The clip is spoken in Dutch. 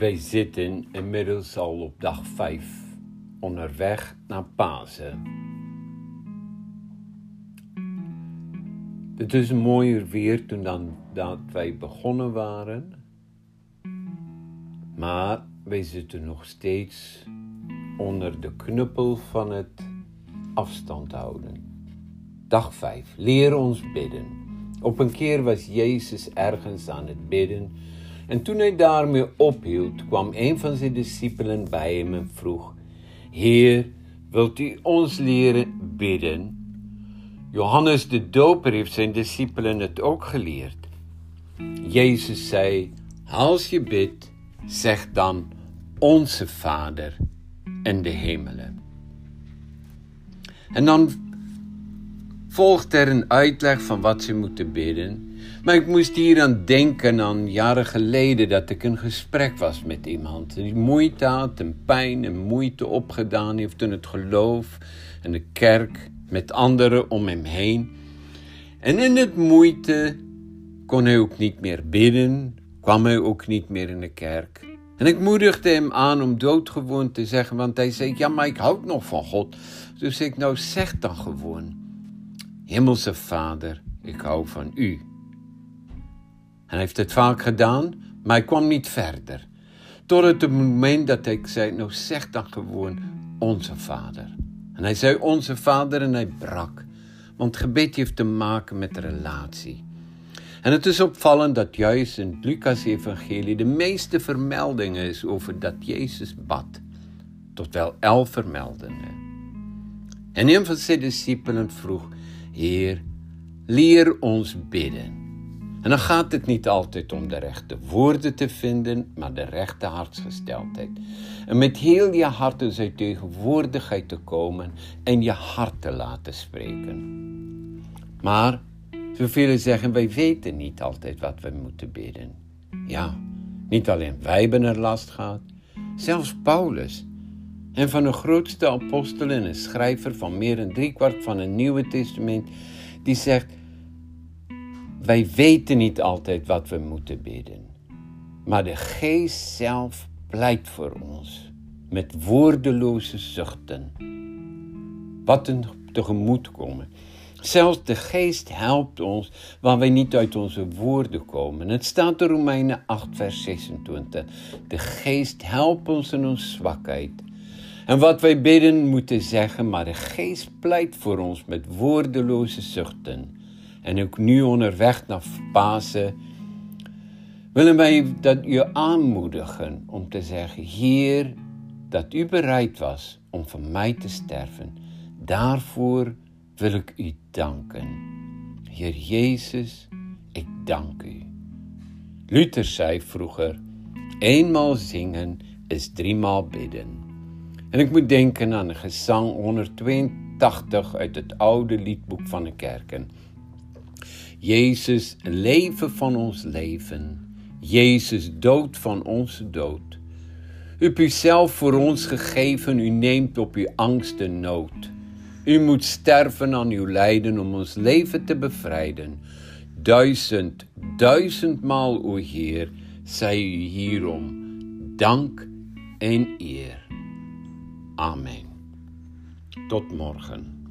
Wij zitten inmiddels al op dag 5, onderweg naar Pasen. Het is mooier weer toen dan dat wij begonnen waren, maar wij zitten nog steeds onder de knuppel van het afstand houden. Dag 5. Leer ons bidden. Op een keer was Jezus ergens aan het bidden en toen hij daarmee ophield, kwam een van zijn discipelen bij hem en vroeg: Heer, wilt u ons leren bidden? Johannes de Doper heeft zijn discipelen het ook geleerd. Jezus zei: Als je bidt, zeg dan: Onze Vader in de hemelen. En dan volgt er een uitleg van wat ze moeten bidden. Maar ik moest hier aan denken aan jaren geleden dat ik een gesprek was met iemand. Die moeite had en pijn en moeite opgedaan heeft in het geloof en de kerk met anderen om hem heen. En in het moeite kon hij ook niet meer bidden, kwam hij ook niet meer in de kerk. En ik moedigde hem aan om doodgewoon te zeggen, want hij zei, ja, maar ik houd nog van God. Dus ik, nou zeg dan gewoon, Hemelse Vader, ik hou van u. Hij heeft het vaak gedaan, maar hij kwam niet verder. Tot het moment dat ik zei, nou zeg dan gewoon onze Vader. En hij zei onze Vader en hij brak. Want gebed heeft te maken met relatie. En het is opvallend dat juist in het Lucas-evangelie de meeste vermeldingen is over dat Jezus bad. Tot wel elf vermeldingen. En een van zijn discipelen vroeg, Heer, leer ons bidden. En dan gaat het niet altijd om de rechte woorden te vinden, maar de rechte hartsgesteldheid. En met heel je hart in zijn tegenwoordigheid te komen en je hart te laten spreken. Maar, zoveel zeggen, wij weten niet altijd wat we moeten bidden. Ja, niet alleen wij hebben er last gehad, zelfs Paulus. En van de grootste apostel en een schrijver van meer dan driekwart van het Nieuwe Testament, die zegt wij weten niet altijd wat we moeten bidden, maar de Geest zelf pleit voor ons met woordeloze zuchten. Wat een tegemoetkomen. Zelfs de Geest helpt ons waar wij niet uit onze woorden komen. Het staat in Romeinen 8, vers 26. De Geest helpt ons in onze zwakheid. En wat wij bidden moeten zeggen, maar de Geest pleit voor ons met woordeloze zuchten en ook nu onderweg naar Pasen, willen wij dat u aanmoedigen om te zeggen, Heer, dat u bereid was om voor mij te sterven. Daarvoor wil ik u danken. Heer Jezus, ik dank u. Luther zei vroeger, eenmaal zingen is driemaal bidden. En ik moet denken aan gezang 182 uit het oude liedboek van de kerken. Jezus, leven van ons leven. Jezus, dood van onze dood. U hebt uzelf voor ons gegeven, u neemt op uw angst en nood. U moet sterven aan uw lijden om ons leven te bevrijden. Duizend, duizendmaal, o Heer, zij u hierom dank en eer. Amen. Tot morgen.